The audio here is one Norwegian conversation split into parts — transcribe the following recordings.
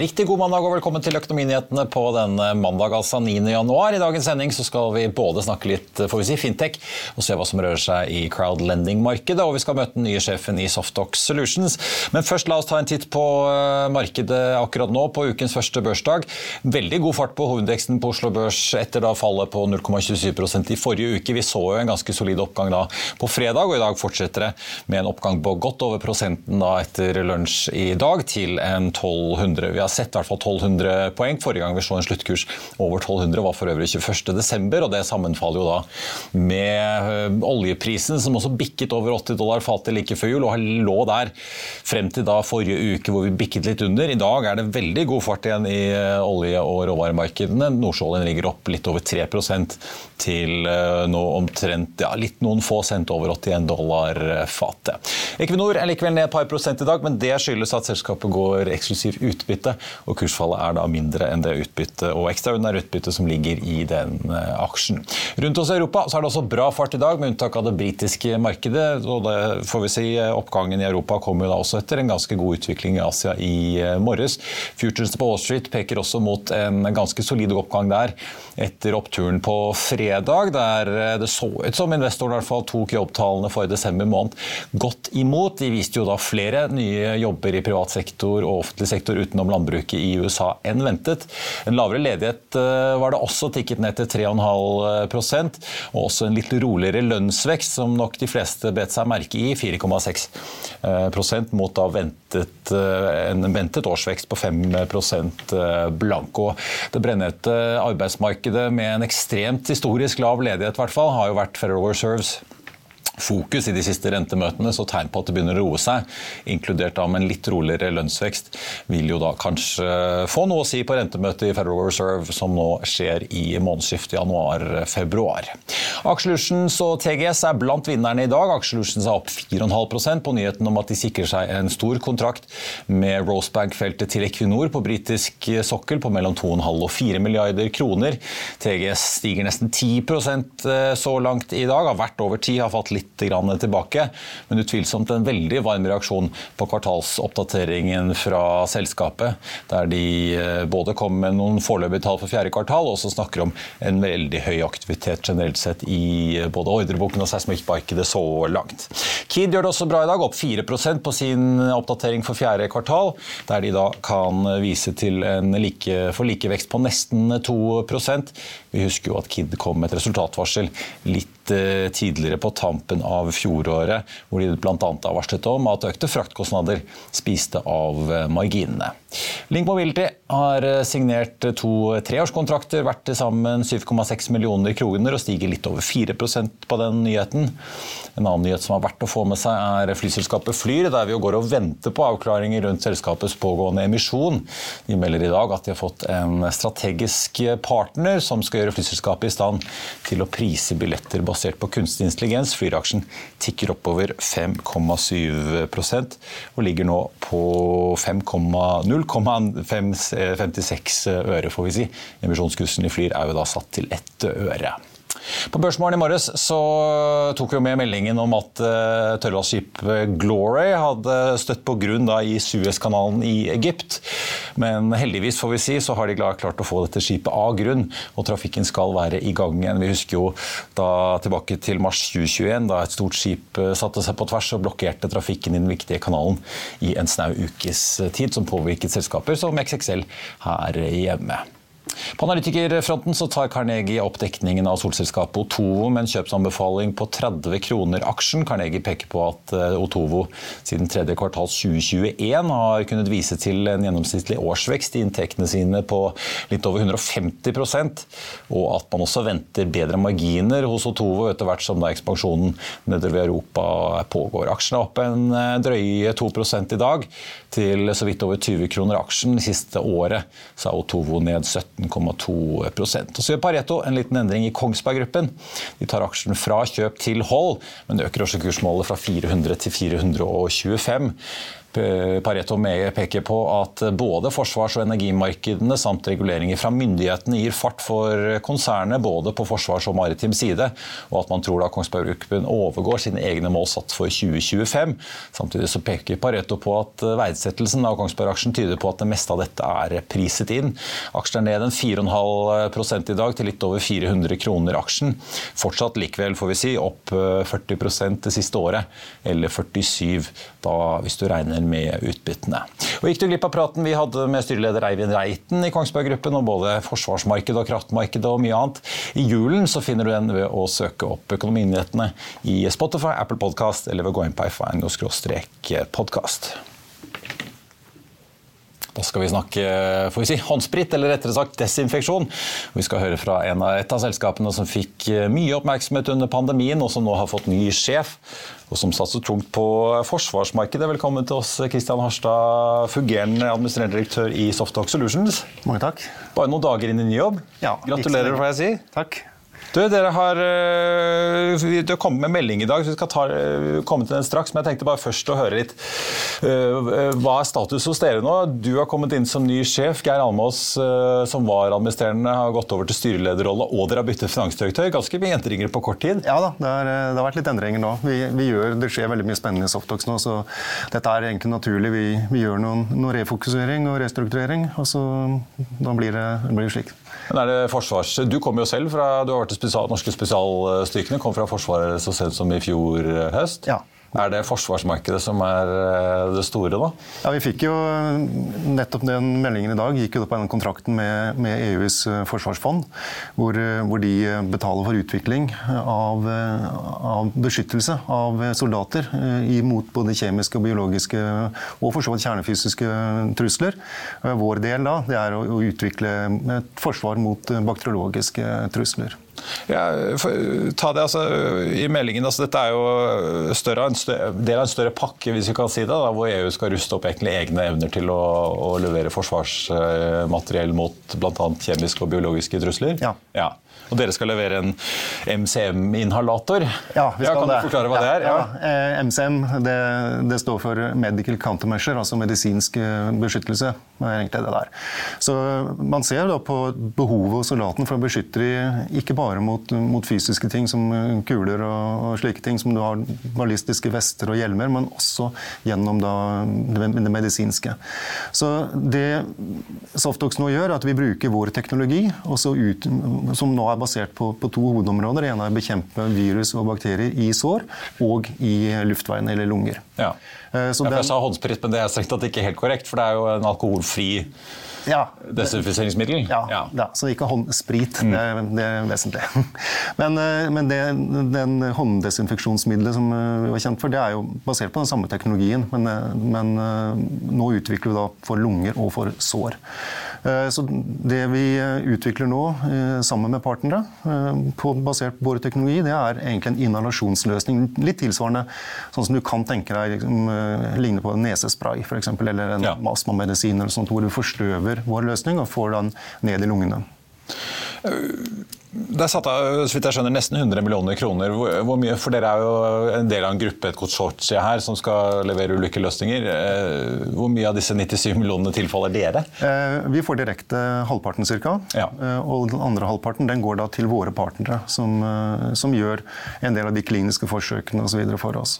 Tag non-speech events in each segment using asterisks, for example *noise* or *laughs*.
Riktig god mandag og velkommen til Økonominyhetene på denne mandag, altså 9. januar. I dagens sending så skal vi både snakke litt får vi si, fintech og se hva som rører seg i crowdlending-markedet. Og vi skal møte den nye sjefen i Softox Solutions. Men først la oss ta en titt på eh, markedet akkurat nå på ukens første børsdag. Veldig god fart på hovedveksten på Oslo Børs etter da fallet på 0,27% i forrige uke. Vi så jo en ganske solid oppgang da på fredag, og i dag fortsetter det med en oppgang på godt over prosenten da etter lunsj i dag til en 1200 1200. Har sett i hvert fall 1200 poeng. Forrige gang vi så en sluttkurs over 1200 var for øvrig 21.12., og det sammenfaller jo da med øh, oljeprisen, som også bikket over 80 dollar fatet like før jul, og lå der frem til da forrige uke hvor vi bikket litt under. I dag er det veldig god fart igjen i øh, olje- og råvaremarkedene. Nordsjøoljen ligger opp litt over 3% til øh, nå omtrent ja, litt noen få cent over 81 dollar fatet. Equinor er likevel ned et par prosent i dag, men det skyldes at selskapet går eksklusiv utbytte, og kursfallet er da mindre enn det utbyttet og ekstraordinære utbyttet som ligger i den eh, aksjen. Rundt oss i Europa så er det også bra fart i dag, med unntak av det britiske markedet. og det får vi si Oppgangen i Europa kommer jo da også etter en ganske god utvikling i Asia i eh, morges. Futures på Wall Street peker også mot en ganske solid oppgang der etter oppturen på fredag, der eh, det så ut som investoren i hvert fall tok jobbtallene for desember måned godt imot. De viste jo da flere nye jobber i privat sektor og offentlig sektor utenom landbruket i USA enn ventet. En lavere ledighet eh, var det også tikket ned til 3,5% og også en litt roligere lønnsvekst, som nok de fleste bet seg merke i, 4,6 mot da ventet, eh, en ventet årsvekst på 5% blanko. Det brennhete arbeidsmarkedet med en ekstremt historisk lav ledighet, hvert fall, har jo vært Federal Reserves fokus i de siste rentemøtene, så tegn på at det begynner å roe seg, inkludert da med en litt roligere lønnsvekst, vil jo da kanskje få noe å si på rentemøtet i Federal Reserve som nå skjer i månedsskiftet januar-februar. Aksjelutions og TGS er blant vinnerne i dag. Aksjelutions er opp 4,5% på nyheten om at de sikrer seg en stor kontrakt med Rosebank-feltet til Equinor på britisk sokkel på mellom 2,5 og 4 milliarder kroner. TGS stiger nesten 10% så langt i dag, har vært over 10, har fått litt litt tilbake, men utvilsomt en veldig varm reaksjon på kvartalsoppdateringen fra selskapet, der de eh, både kom med noen foreløpige tall for fjerde kvartal, og også snakker om en veldig høy aktivitet generelt sett i eh, både ordreboken og seismikkmarkedet så langt. Kid gjør det også bra i dag, opp 4% på sin oppdatering for fjerde kvartal, der de da kan vise til en like, for likevekst på nesten 2% Vi husker jo at Kid kom med et resultatvarsel litt tidligere på tampen av fjoråret, hvor de bl.a. har varslet om at økte fraktkostnader spiste av eh, marginene. Link Mobility har eh, signert to treårskontrakter verdt til sammen 7,6 millioner kroner og stiger litt over 4% på den nyheten. En annen nyhet som har vært å få med seg, er flyselskapet Flyr, der vi går og venter på avklaringer rundt selskapets pågående emisjon. De melder i dag at de har fått en strategisk partner som skal gjøre flyselskapet i stand til å prise billetter basert på kunstig intelligens. Flyr aksjen tikker oppover 5,7% og ligger nå på 0,56 øre, får vi si. Emisjonskursen i Flyr er jo da satt til ett øre. På Børsmorgen i morges så tok vi med meldingen om at uh, tørrlastskipet Glory hadde støtt på grunn da, i Suezkanalen i Egypt. Men heldigvis får vi si, så har de klart å få dette skipet av grunn, og trafikken skal være i gang igjen. Vi husker jo da tilbake til mars 2021, da et stort skip eh, satte seg på tvers og blokkerte trafikken i den viktige kanalen i en snau ukes tid, som påvirket selskaper som XXL her hjemme. På analytikerfronten så tar Carnegie opp dekningen av solselskapet Otovo med en kjøpsanbefaling på 30 kroner aksjen. Carnegie peker på at eh, Otovo siden tredje kvartal 2021 har kunnet vise til en gjennomsnittlig årsvekst i inntektene sine på litt over 150% og at man også venter bedre marginer hos Otovo etter hvert som da ekspansjonen nedover i Europa pågår. Aksjen er opp en eh, drøye 2 i dag, til så vidt over 20 kroner aksjen. Det siste året så er Otovo ned 17 13,2% Så gjør Pareto en liten endring i Kongsberg Gruppen. De tar aksjen fra kjøp til hold, men øker også kursmålet fra 400 til 425. Pareto peker på at både forsvars- og energimarkedene samt reguleringer fra myndighetene gir fart for konsernet både på forsvars- og maritim side, og at man tror da Kongsberg Gruppen overgår sine egne mål satt for 2025. Samtidig så peker Pareto på at verdsettelsen av Kongsberg-aksjen tyder på at det meste av dette er priset inn. Aksjen er ned en 4,5 i dag til litt over 400 kroner aksjen. Fortsatt likevel, får vi si, opp 40% det siste året, eller 47 da hvis du regner med utbyttene. Og gikk du glipp av praten vi hadde med styreleder Eivind Reiten i Kongsberg Gruppen om både forsvarsmarkedet og kraftmarkedet og mye annet. I julen så finner du den ved å søke opp Økonominyhetene i Spotify, Apple Podcast eller ved å gå inn på f1-podkast. Da skal vi snakke får vi si, håndsprit, eller rettere sagt desinfeksjon. Vi skal høre fra av, et av selskapene som fikk mye oppmerksomhet under pandemien, og som nå har fått ny sjef og som satser tungt på forsvarsmarkedet. Velkommen til oss, Kristian Harstad, fungerende administrerende direktør i Softalk Solutions. Mange takk. Bare noen dager inn i ny jobb. Ja, Gratulerer, får jeg si. Takk. Du, dere har, uh, har kommet med melding i dag, så vi skal ta, uh, komme til den straks. Men jeg tenkte bare først å høre litt. Uh, hva er status hos dere nå? Du har kommet inn som ny sjef. Geir Almås, som var administrerende, har gått over til styrelederrolle, og dere har byttet finansdirektør. Ganske mye endringer på kort tid? Ja da, det, er, det har vært litt endringer nå. Vi, vi gjør, det skjer veldig mye spennende i Softox nå, så dette er egentlig naturlig. Vi, vi gjør noen, noen, refokusering og restrukturering, og så da blir det, blir det slik. Men er det forsvars... Du kommer jo selv fra du har vært spesial, norske spesialstyrkene, kom fra Forsvaret så sent som i fjor høst. Ja. Er det forsvarsmarkedet som er eh, det store, da? Ja, Vi fikk jo nettopp den meldingen i dag gikk jo på den kontrakten med, med EUs eh, forsvarsfond, hvor, eh, hvor, de betaler for utvikling av, av beskyttelse av soldater imot både kjemiske og biologiske og for så vidt kjernefysiske trusler. Vår del da, det er å, å utvikle et forsvar mot bakteriologiske trusler. Ja, ta det altså, i meldingen, altså, Dette er jo større, en større, del av en større pakke, hvis vi kan si det, da, hvor EU skal ruste opp egne evner til å, å levere forsvarsmateriell mot bl.a. kjemiske og biologiske trusler. Ja. ja. Og dere skal levere en MCM-inhalator. Ja, vi skal ja, kan det. du forklare hva ja, det er? Ja. Ja. MCM det, det, står for Medical Countermeasure, altså medisinsk eh, beskyttelse. egentlig det der. Så Man ser da på behovet hos soldaten for å beskytte dem ikke bare mot, mot, fysiske ting som kuler og, og, slike ting, som du har ballistiske vester og hjelmer, men også gjennom da, det, det medisinske. Så det Softox nå gjør, er at vi bruker vår teknologi, ut, som nå er basert på, på to hovedområder. Det ene er å bekjempe virus og bakterier i sår og i luftveiene eller lunger. Ja. Eh, så den... Jeg sa håndsprit, men det er strengt tatt ikke helt korrekt, for det er jo en alkoholfri ja, desinfiseringsmiddel. Ja, ja. ja, så ikke håndsprit. Mm. Det, er, det, er, vesentlig. *laughs* Men, eh, men det, den hånddesinfeksjonsmiddelet som eh, vi var kjent for, det er jo basert på den samme teknologien, men, men nå utvikler vi da for lunger og for sår. Eh, så det vi eh, utvikler nå eh, sammen med partnere, basert på vår teknologi, det er egentlig en inhalasjonsløsning. Litt tilsvarende sånn som du kan tenke deg liksom, ligner på en nesespray for eksempel, eller en ja. astmamedisin, eller sånt, hvor du forstøver vår løsning og får den ned i lungene. Det er satt av så vidt jeg skjønner, nesten 100 millioner kroner. Hvor mye, for Dere er jo en del av en gruppe, et konsortie her, som skal levere ulykkeløsninger. Eh, hvor mye av disse 97 millionene tilfaller dere? Eh, vi får direkte halvparten ca. Ja. Eh, og den andre halvparten den går da til våre partnere, som, som gjør en del av de kliniske forsøkene osv. for oss.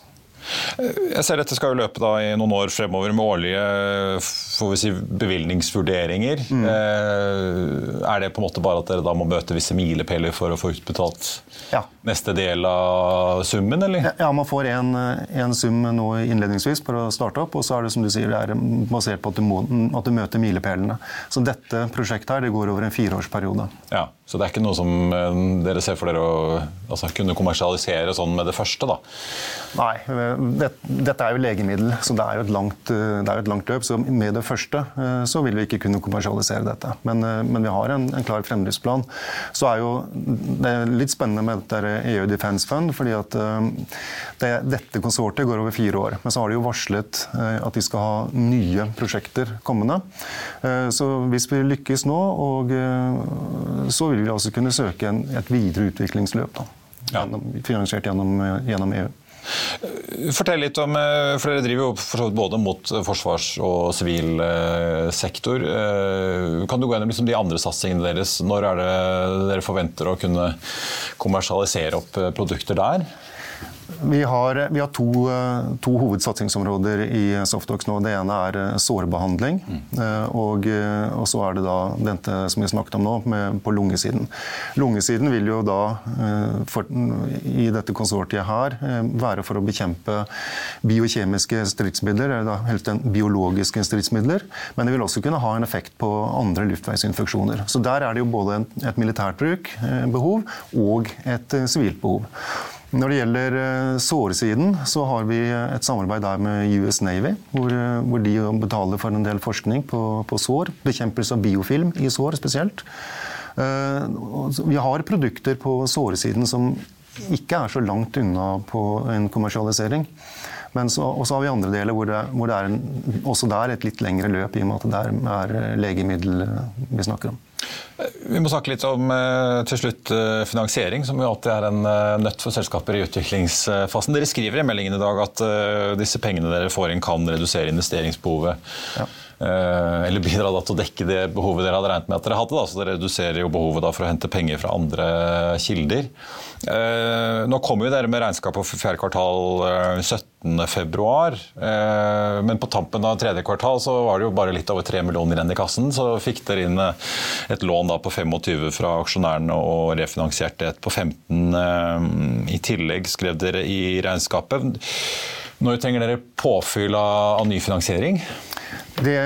Jeg ser dette skal jo løpe da i noen år fremover med årlige får vi si, bevilgningsvurderinger. Mm. Eh, er det på en måte bare at dere da må møte visse milepæler for å få utbetalt ja. neste del av summen, eller? Ja, man får en, en, sum nå innledningsvis for å starte opp, og så er det som du sier, det er basert på at du, må, at du møter milepælene. Så dette prosjektet her, det går over en fireårsperiode. Ja. Så det er ikke noe som eh, dere ser for dere å altså, kunne kommersialisere sånn med det første? da? Nei, det, dette er jo legemiddel, så det er jo et langt, eh, det et langt løp. Så med det første eh, så vil vi ikke kunne kommersialisere dette. Men, men vi har en, en, klar fremdriftsplan. Så er jo det er litt spennende med dette EU Defence Fund, fordi at det, dette konsortiet går over fire år. Men så har de jo varslet at de skal ha nye prosjekter kommende. Så hvis vi lykkes nå, og så vil vi altså kunne søke en, et videre utviklingsløp. Da, gjennom, finansiert gjennom, gjennom, EU. Fortell litt om, eh, for Dere driver jo både mot forsvars- og sivil eh, sektor. Eh, kan du gå gjennom liksom de andre satsingene deres? Når er det dere forventer å kunne kommersialisere opp produkter der? Vi har, vi har to, eh, to, hovedsatsingsområder i Softox nå. Det ene er eh, sårbehandling. Mm. Og, og, så er det da dette som vi snakket om nå, med, på lungesiden. Lungesiden vil jo da for, i dette konsortiet her være for å bekjempe biokjemiske stridsmidler, eller da helst biologiske stridsmidler. Men det vil også kunne ha en effekt på andre luftveisinfeksjoner. Så der er det jo både et militært bruk, behov, og et sivilt behov. Når det gjelder såresiden, så har vi et samarbeid der med US Navy, hvor, eh, hvor de betaler for en del forskning på, på, sår. Bekjempelse av biofilm i sår spesielt. Eh, vi har produkter på såresiden som ikke er så langt unna på en kommersialisering. Men så, har vi andre deler hvor det, hvor det er en, også der et litt lengre løp, i og med at det er legemiddel vi snakker om. Vi må snakke litt om eh, til slutt eh, finansiering, som jo alltid er en eh, nøtt for selskaper i utviklingsfasen. Dere skriver i meldingen i dag at disse pengene dere får inn, kan redusere investeringsbehovet. Ja. Eller bidra til å dekke det behovet dere hadde regnet med at dere hadde. Da. Så det reduserer jo behovet for å hente penger fra andre kilder. Eh, nå kommer jo dere med regnskap for fjerde kvartal 17.2. Eh, eh, men på tampen av tredje kvartal så var det jo bare litt over 3 millioner igjen i kassen. Så fikk dere inn et lån da på 25 fra aksjonærene og refinansierte et på 15 i tillegg, skrev dere i regnskapet. Når trenger dere påfyll av ny finansiering? Det,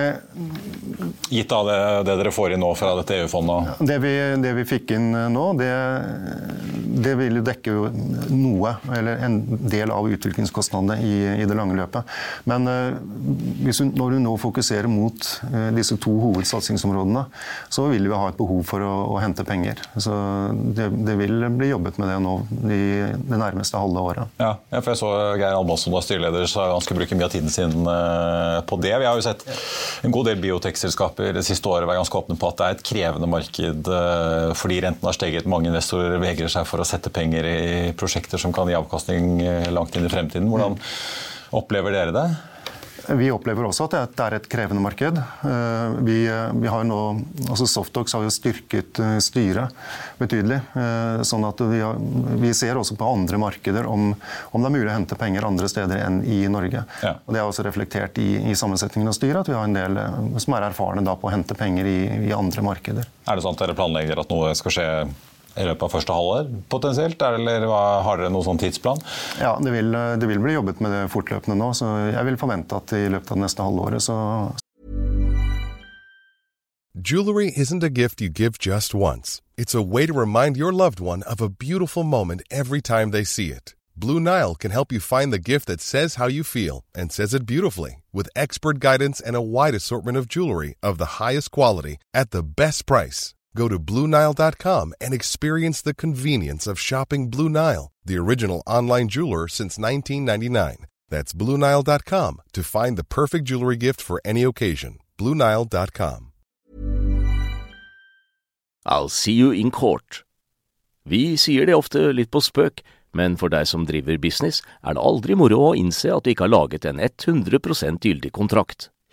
Gitt av det, det, dere får inn nå fra dette EU-fondet? Det, det, vi fikk inn nå, det, det vil dekke noe, eller en del av utviklingskostnadene i, i det lange løpet. Men uh, når du nå fokuserer mot uh, disse to hovedsatsingsområdene, så vil vi ha et behov for å, å hente penger. Så det, vil bli jobbet med det nå i det nærmeste halve året. Ja, for jeg så Geir Almås som var styreleder, så han skulle bruke mye av tiden sin på det. Vi har jo sett en god del biotekselskaper det siste året vært ganske åpne på at det er et krevende marked eh, fordi renten har steget. Mange investorer vegrer seg for å sette penger i prosjekter som kan gi avkastning eh, langt inn i fremtiden. Hvordan opplever dere det? Vi opplever også at det er et krevende marked. Eh, vi, vi har nå, altså Softox har jo styrket eh, styret betydelig. Eh, sånn at vi, har, vi ser også på andre markeder om, om, det er mulig å hente penger andre steder enn i Norge. Ja. Og Det er også reflektert i, i, sammensetningen av styret at vi har en del som er erfarne da på å hente penger i, i andre markeder. Er det sånn at dere planlegger at noe skal skje i løpet av første halvår potensielt? Eller har dere noen sånn tidsplan? Ja, det vil, det vil, bli jobbet med det fortløpende nå. Så jeg vil forvente at i løpet av det neste halvåret så Jewelry isn't a gift you give just once. It's a way to remind your loved one of a beautiful moment every time they see it. Blue Nile can help you find the gift that says how you feel and says it beautifully with expert guidance and a wide assortment of jewelry of the highest quality at the best price. Go to BlueNile.com and experience the convenience of shopping Blue Nile, the original online jeweler since 1999. That's BlueNile.com to find the perfect jewelry gift for any occasion. BlueNile.com. I'll see you in court. Vi sier det ofte litt på spøk, men for deg som driver business, er det aldri moro å innse at du ikke har laget en 100 gyldig kontrakt.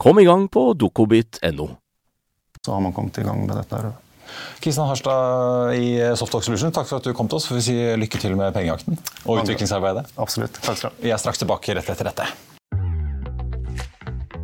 Kom i gang på dokobit.no. Så har man kommet i gang med dette. her. Kristian Harstad i Softalk Solution, takk for at du kom til oss. Får vi si lykke til med pengejakten og utviklingsarbeidet. Absolutt. Takk skal du ha. Vi er straks tilbake rett etter dette.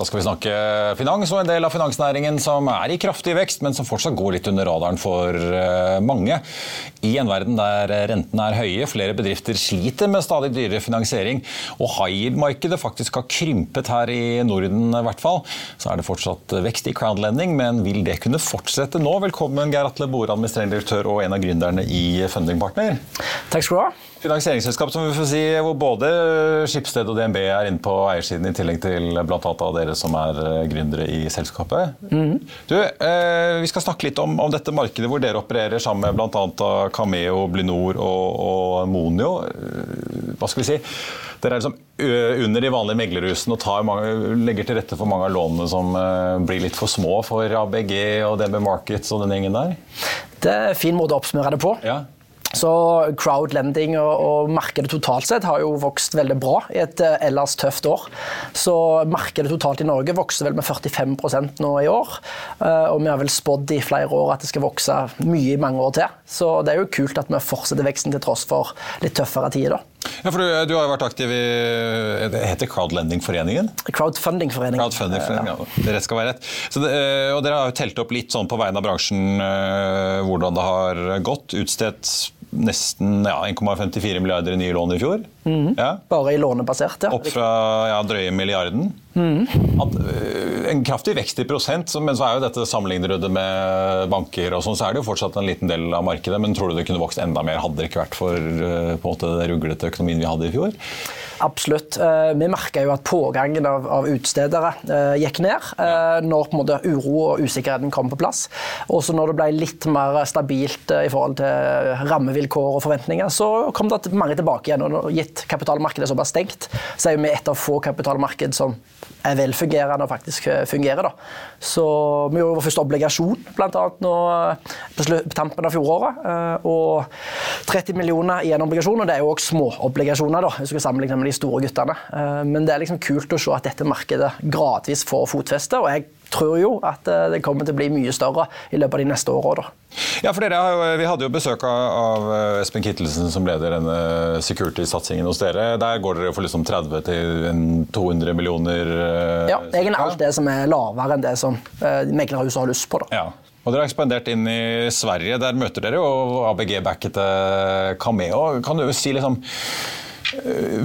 Da skal vi snakke finans og en del av finansnæringen som er i kraftig vekst, men som fortsatt går litt under radaren for eh, mange. I en verden der rentene er høye, flere bedrifter sliter med stadig dyrere finansiering, og high yield-markedet faktisk har krympet her i Norden i hvert fall, så er det fortsatt vekst i crowdlending, men vil det kunne fortsette nå? Velkommen, Geir Atle Bore, administrerende direktør og en av gründerne i Funding Partner. Takk skal du ha. Finansieringsselskap som vi får si, hvor både Skipsted og DNB er inne på eiersiden, i tillegg til bl.a. dere som er eh, gründere i selskapet. Mm. Du, eh, Vi skal snakke litt om, om, dette markedet hvor dere opererer sammen med bl.a. Cameo, Blinor og, og Monio. Eh, hva skal vi si? Dere er liksom under de vanlige meglerhusene og mange, legger til rette for mange av lånene som blir litt for små for ABG og DNB Markets og den gjengen der? Det er en fin måte å oppsummere det på. Ja. Så crowdlending og, og, markedet totalt sett har jo vokst veldig bra i et uh, ellers tøft år. Så markedet totalt i Norge vokser vel med 45% nå i år. Uh, og vi har vel spådd i flere år at det skal vokse mye i mange år til. Så det er jo kult at vi fortsetter veksten til tross for litt tøffere tider. Ja, for du, du, har jo vært aktiv i det heter Crowdlendingforeningen? Crowdfundingforeningen. Crowdfundingforeningen, ja. Det rett skal være rett. Det, og Dere har jo telt opp litt sånn på vegne av bransjen hvordan det har gått. Utstedt nesten ja, 1,54 milliarder i nye lån i fjor. Mm. Ja. Bare i lånebasert, ja. Opp fra ja, drøye milliarden. Mm. At, øh, en kraftig vekst i prosent, men så er jo dette sammenligner du det med banker, og sånn, så er det jo fortsatt en liten del av markedet. Men tror du det kunne vokst enda mer, hadde det ikke vært for øh, måte, den ruglete økonomien vi hadde i fjor? Absolutt. Eh, vi merka jo at pågangen av, av utstedere eh, gikk ned ja. når på en måte, uro og usikkerheten kom på plass. Også når det ble litt mer stabilt i forhold til rammevilkår og forventninger, så kom det mange tilbake igjen. og Gitt kapitalmarkedet er stengt, så er vi et av få kapitalmarked som er velfungerende og faktisk fungerer. Da. Så Vi gjorde vår første obligasjon bl.a. nå på tampen av fjoråret. Og 30 millioner i en obligasjon, og det er jo òg småobligasjoner. hvis vi skal sammenligne med de store guttene. Eh, men det er liksom kult å se at dette markedet gradvis får fotfeste. og jeg tror jo at eh, det kommer til å bli mye større i løpet av de neste åra. Ja, for dere jo, Vi hadde jo besøk av eh, Espen Kittelsen, som leder denne security-satsingen hos dere. Der går dere for liksom 30 til 200 millioner Ja, egentlig alt det som er lavere enn det som meglerhuset har lyst på. da. Ja. Og Dere har ekspandert inn i Sverige. Der møter dere jo ABG-backete Cameo. Kan du si liksom Eh,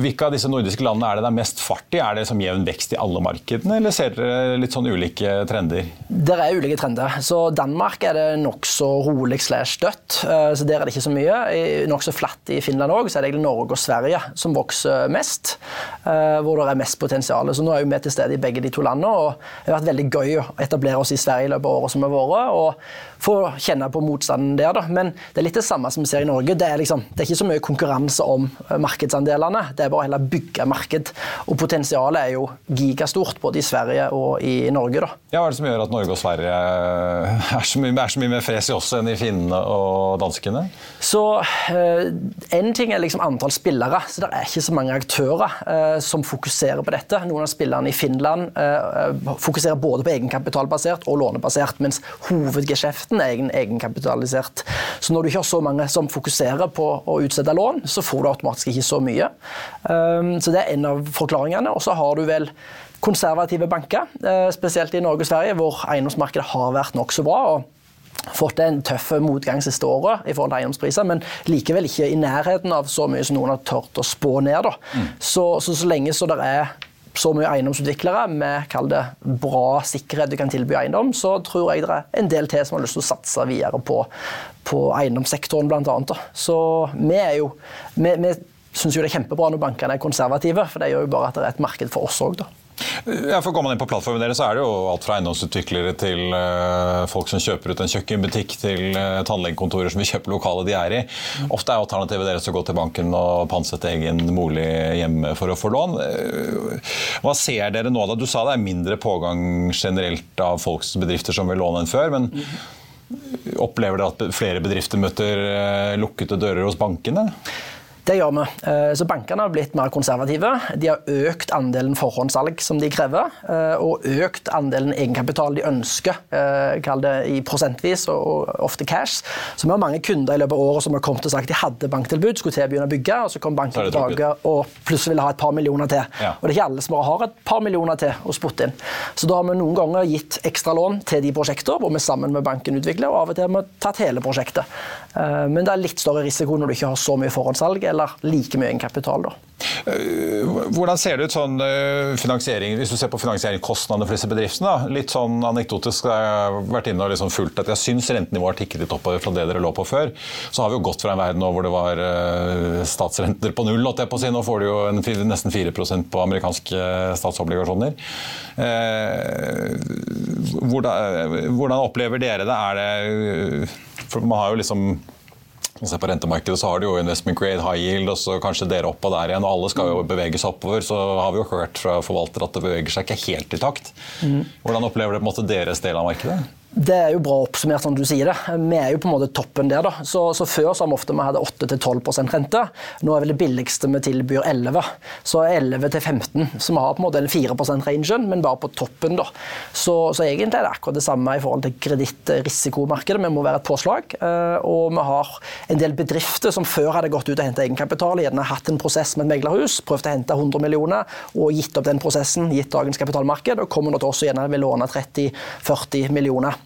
hvilke av disse nordiske landene er det det er mest fart i? Er det som jevn vekst i alle markedene, eller ser dere litt sånn ulike trender? Det er ulike trender. Så Danmark er det nokså rolig slash dødt. Eh, så der er det ikke så mye. Nokså flatt i Finland òg, så er det egentlig Norge og Sverige som vokser mest. Eh, hvor det er mest potensial. Så nå er vi til stede i begge de to landene, og det har vært veldig gøy å etablere oss i Sverige i løpet av året som har vært. og få kjenne på motstanden der. Men det er litt det samme som vi ser i Norge. Det er, liksom, det er ikke så mye konkurranse om markedsandeler fordelene. Det er bare heller bygge marked. Og potensialet er jo gigastort både i Sverige og i Norge. da. Ja, Hva er det som gjør at Norge og Sverige *laughs* er så mye, er så mye mer fres i oss enn i finnene og danskene? Så Én En ting er liksom antall spillere. så Det er ikke så mange aktører uh, som fokuserer på dette. Noen av spillerne i Finland uh, fokuserer både på egenkapitalbasert og lånebasert, mens hovedgeskjeften er egenkapitalisert. Så når du ikke har så mange som fokuserer på å utstede lån, så får du automatisk ikke så mye. Um, så det er en av forklaringene. Og så har du vel konservative banker, uh, spesielt i Norge og Sverige, hvor eiendomsmarkedet har vært nokså bra. og fått en tøff motgang siste året i forhold til eiendomspriser, men likevel ikke i nærheten av så mye som noen har turt å spå ned. Mm. Så, så, så lenge så det er så mye eiendomsutviklere med kall det, bra sikkerhet du kan tilby eiendom, så tror jeg det er en del til som har lyst til å satse videre på, på eiendomssektoren, bl.a. Så vi er jo vi, vi syns jo det er kjempebra når bankene er konservative, for det gjør jo bare at det er et marked for oss òg, da. Ja, for Går man inn på plattformen deres, så er det jo alt fra eiendomsutviklere til uh, folk som kjøper ut en kjøkkenbutikk, til uh, tannlegekontorer som vil kjøpe lokalet de er i. Ofte er alternativet deres å gå til banken og pantsette egen bolig hjemme for å få lån. Uh, hva ser dere nå? da? Du sa det er mindre pågang generelt av folks bedrifter som vil låne enn før. men Opplever dere at flere bedrifter møter lukkede dører hos bankene? Det gjør vi. Eh, så Bankene har blitt mer konservative. De har økt andelen forhåndssalg som de krever, eh, og økt andelen egenkapital de ønsker, eh, kall det i prosentvis og ofte cash. Så vi har mange kunder i løpet av året som har kommet og sagt de hadde banktilbud, skulle til å begynne å bygge, og så kom banken tilbake og plutselig ville ha et par millioner til. Ja. Og det er ikke alle som har et par millioner til å spotte inn. Så da har vi noen ganger gitt ekstra lån til de prosjektene hvor vi sammen med banken utvikler, og av og til har vi tatt hele prosjektet. Men det er litt større risiko når du ikke har så mye forhåndssalg eller like mye egenkapital. Eh, hvordan ser det ut sånn eh, finansiering, hvis du ser på finansieringskostnadene for disse bedriftene? Litt sånn anekdotisk jeg har vært inne og liksom fulgt at jeg syns rentenivået har tikket litt oppover fra det dere lå på før. Så har vi jo gått fra en verden hvor det var eh, statsrenter på null, jeg på å si. Nå får du jo en, nesten 4% på amerikanske statsobligasjoner. Hvordan opplever dere det? Er det for Man har jo liksom Se på rentemarkedet så har du jo investment grade, high yield og så kanskje dere opp og der igjen. Alle skal jo bevege seg oppover. Så har vi jo hørt fra forvaltere at det beveger seg ikke helt i takt. Mm. Hvordan opplever det på en måte deres del av markedet? Det er jo bra oppsummert, som du sier det. Vi er jo på en måte toppen der. da. Så, så Før så vi ofte vi hadde 8-12% rente. Nå er vel det billigste vi tilbyr 11 Så 11-15 Så vi har på en måte den 4 %-rangen, men bare på toppen. da. Så, så, egentlig er det akkurat det samme i forhold til kredittrisikomarkedet. Vi må være et påslag. Eh, og vi har en del bedrifter som før hadde gått ut og hentet egenkapital, gjerne hatt en prosess med et meglerhus, prøvd å hente 100 millioner og gitt opp den prosessen, gitt dagens kapitalmarked, og kommer nå til oss og gjerne vil låne 30-40 millioner.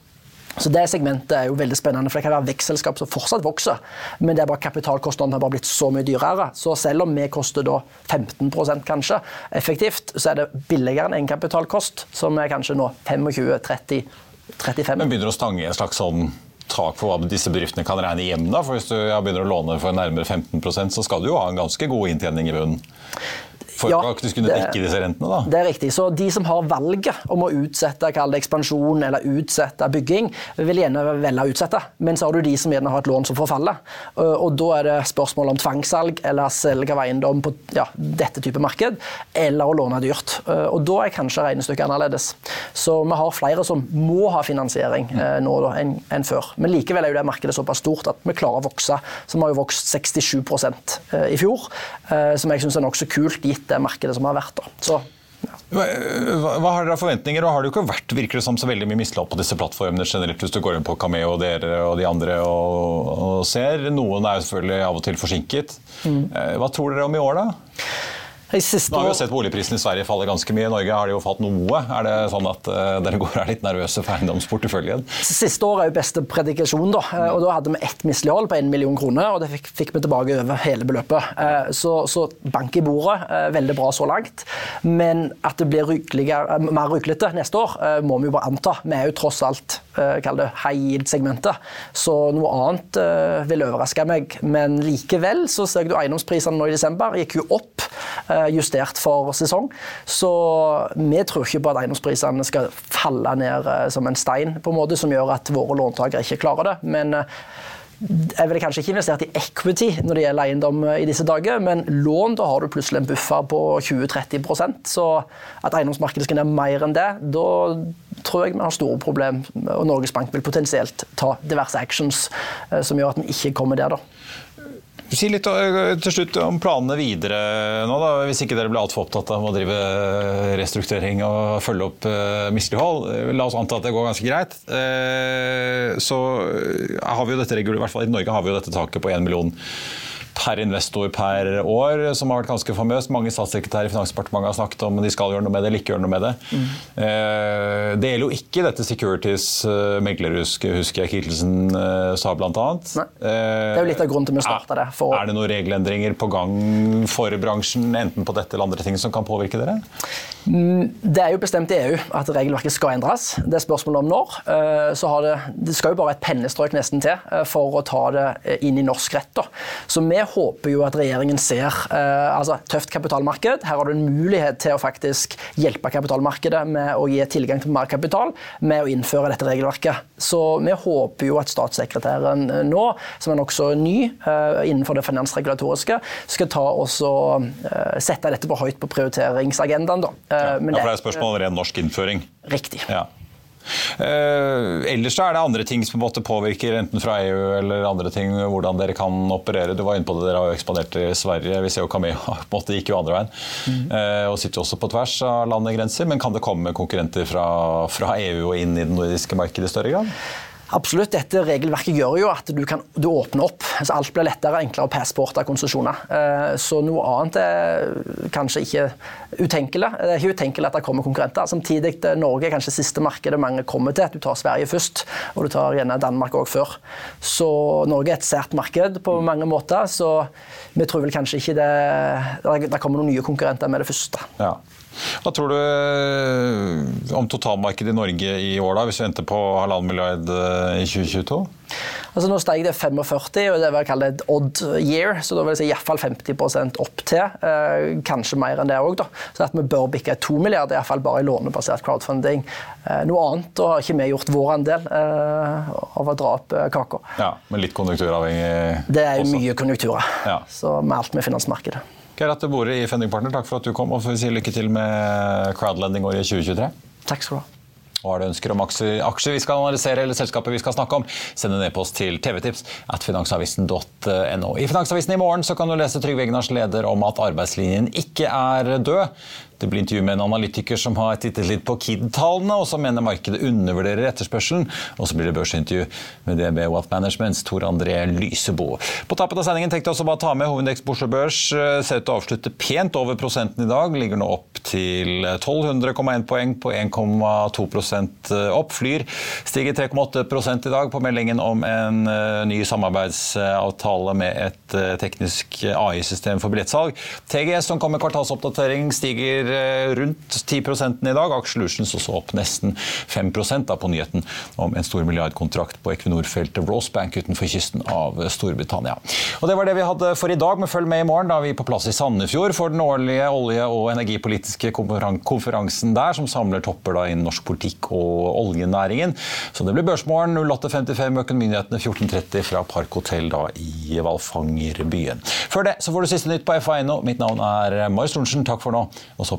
Så Det segmentet er jo veldig spennende, for det kan være vekstselskap som fortsatt vokser, men det er bare kapitalkostnadene har bare blitt så mye dyrere. Så selv om vi koster da 15% kanskje effektivt, så er det billigere enn egenkapitalkost, som er kanskje nå 25-30-35. Men begynner å stange en slags sånn tak for hva disse bedriftene kan regne hjem? da? For Hvis du begynner å låne for nærmere 15% så skal du jo ha en ganske god inntjening i bunnen? For ja, faktisk kunne dekke disse rentene? da? Det er riktig. Så de som har valget om å utsette ekspansjon eller utsette bygging, vil gjerne velge å utsette. Men så har du de som gjerne har et lån som forfaller. Og da er det spørsmål om tvangssalg eller selge av eiendom på ja, dette type marked, eller å låne dyrt. Og da er kanskje regnestykket annerledes. Så vi har flere som må ha finansiering eh, nå da, enn, før. Men likevel er jo det markedet såpass stort at vi klarer å vokse. Så vi har jo vokst 67 eh, i fjor, eh, som jeg syns er nokså kult gitt det markedet som har vært. Da. Så, ja. hva, hva, har dere av forventninger? og Har det jo ikke vært virker det som så veldig mye mislighold på disse plattformene generelt, hvis du går inn på Cameo og dere og de andre og, og ser? Noen er jo selvfølgelig av og til forsinket. Mm. Eh, hva tror dere om i år, da? Nå har vi jo sett boligprisen i Sverige falle ganske mye. I Norge har det jo falt noe. Er det sånn at uh, dere går her litt nervøse for eiendomsporteføljen? Siste år er jo beste predikasjon. Da eh, og da hadde vi ett mislighold på 1 million kroner, og det fikk, fikk vi tilbake over hele beløpet. Uh, så, så, bank i bordet, veldig bra så langt. Men at det blir mer ryklete neste år, må vi jo bare anta. Vi er jo tross alt kall det high yield-segmentet, så noe annet vil overraske meg. Men likevel så ser du eiendomsprisene nå i desember gikk jo opp. Eh, justert for sesong. Så vi tror ikke på at eiendomsprisene skal falle ned eh, som en stein, på en måte, som gjør at våre låntakere ikke klarer det. Men eh, jeg ville kanskje ikke investert i equity når det gjelder eiendom i disse dager, men lån da har du plutselig en buffer på 20-30% Så at eiendomsmarkedet skal ned mer enn det, da tror jeg vi har store problemer. og Norges Bank vil potensielt ta diverse actions som gjør at vi ikke kommer der. da. Si litt eh, til slutt om planene videre nå, da, hvis ikke dere blir altfor opptatt av å drive restrukturering og følge opp uh, mislighold. La oss anta at det går ganske greit. Så har vi jo dette, i hvert fall i Norge har vi jo dette taket på 1 million per investor per år, som har vært ganske famøst. Mange statssekretærer i Finansdepartementet har snakket om de skal gjøre noe med det eller ikke gjøre noe med det. Mm. Det gjelder jo ikke dette Securities meglerhusk, husker jeg Kittelsen sa bl.a. Det er jo litt av grunnen til vi starta det. For... Er det noen regelendringer på gang for bransjen, enten på dette eller andre ting, som kan påvirke dere? Mm, det er jo bestemt i EU at regelverket skal endres. Det er spørsmålet om når. Så det, det, skal jo bare et pennestrøk nesten til for å ta det inn i norsk rett. Da. Så vi håper jo at regjeringen ser eh, altså tøft kapitalmarked. Her har du en mulighet til å faktisk hjelpe kapitalmarkedet med å gi tilgang til mer kapital med å innføre dette regelverket. Så vi håper jo at statssekretæren eh, nå, som er nokså ny eh, innenfor det finansregulatoriske, skal ta også eh, sette dette på høyt på prioriteringsagendaen. Da. Eh, ja, for det er spørsmål om ren norsk innføring? Riktig. Ja. Uh, ellers er det andre ting som på en påvirker, enten fra EU eller andre ting, hvordan dere kan operere. Du var inne på det, Dere har jo ekspandert i Sverige. Vi ser jo Camilla *laughs* på en måte gikk jo andre veien. Mm. Og sitter også på tvers av landegrenser. Men kan det komme konkurrenter fra, fra EU og inn i det nordiske markedet i større grad? Absolutt. Dette regelverket gjør jo at du, kan, du åpner opp. Altså alt blir lettere, enklere å passporte konsesjoner. Eh, så noe annet er kanskje ikke utenkelig. Det er ikke utenkelig at det kommer konkurrenter. Samtidig eh, Norge er kanskje siste markedet mange kommer til. Du tar Sverige først, og du tar gjerne Danmark òg før. Så Norge er et sært marked på mange måter. Så vi tror vel kanskje ikke det Det kommer noen nye konkurrenter med det første. Ja. Hva tror du eh, om totalmarkedet i Norge i år, da, hvis vi venter på halvannen milliard eh, i 2022? Altså Nå steg det 45, og det vil jeg kalle et odd year. Så da vil jeg si iallfall 50% opp til. Eh, kanskje mer enn det òg, Så at vi bør bikke 2 milliarder, iallfall bare i lånebasert crowdfunding. Eh, noe annet, og har ikke vi gjort vår andel eh, av å dra opp eh, kaka. Ja, men litt konjunkturavhengig også? Det er jo mye konjunkturer. Ja. Så med alt med finansmarkedet. Atte Bore i Fending Partner, takk for at du kom, og får vi si lykke til med crowdlending-året 2023. Takk skal du ha. Og har du ønsker om aksjer vi skal analysere eller selskapet vi skal snakke om, send en e-post til tvtips at finansavisen.no. I Finansavisen i morgen kan du lese Trygve Egnars leder om at arbeidslinjen ikke er død. Det blir intervju med en analytiker som har tittet litt på KID-tallene, og som mener markedet undervurderer etterspørselen. Og så blir det børsintervju med DB Wealth Managements Tor André Lysebo. På tappet av sendingen tenkte jeg også bare å ta med hovedindeks Oslo Børs. Ser ut til å avslutte pent over prosenten i dag. Ligger nå opp til 1200,1 poeng på 1,2 opp. Flyr stiger 3,8 i dag på meldingen om en eh, ny samarbeidsavtale med et eh, teknisk AI-system for billettsalg. TGS som kommer kvartalsoppdatering stiger Eh, rundt 10% i dag. Aksjelutions også opp nesten 5 da på nyheten om en stor milliardkontrakt på Equinor-feltet Rosebank utenfor kysten av Storbritannia. Og Det var det vi hadde for i dag, men følg med i morgen. Da vi er på plass i Sandefjord for den årlige olje- og energipolitiske konferansen der, som samler topper da innen norsk politikk og oljenæringen. Så det blir Børsmorgen 08.55 Økonominyhetene 14.30 fra Parkhotell da i Valfangerbyen. Før det så får du siste nytt på FA.no. Mitt navn er Marius Lorentzen. Takk for nå. Og så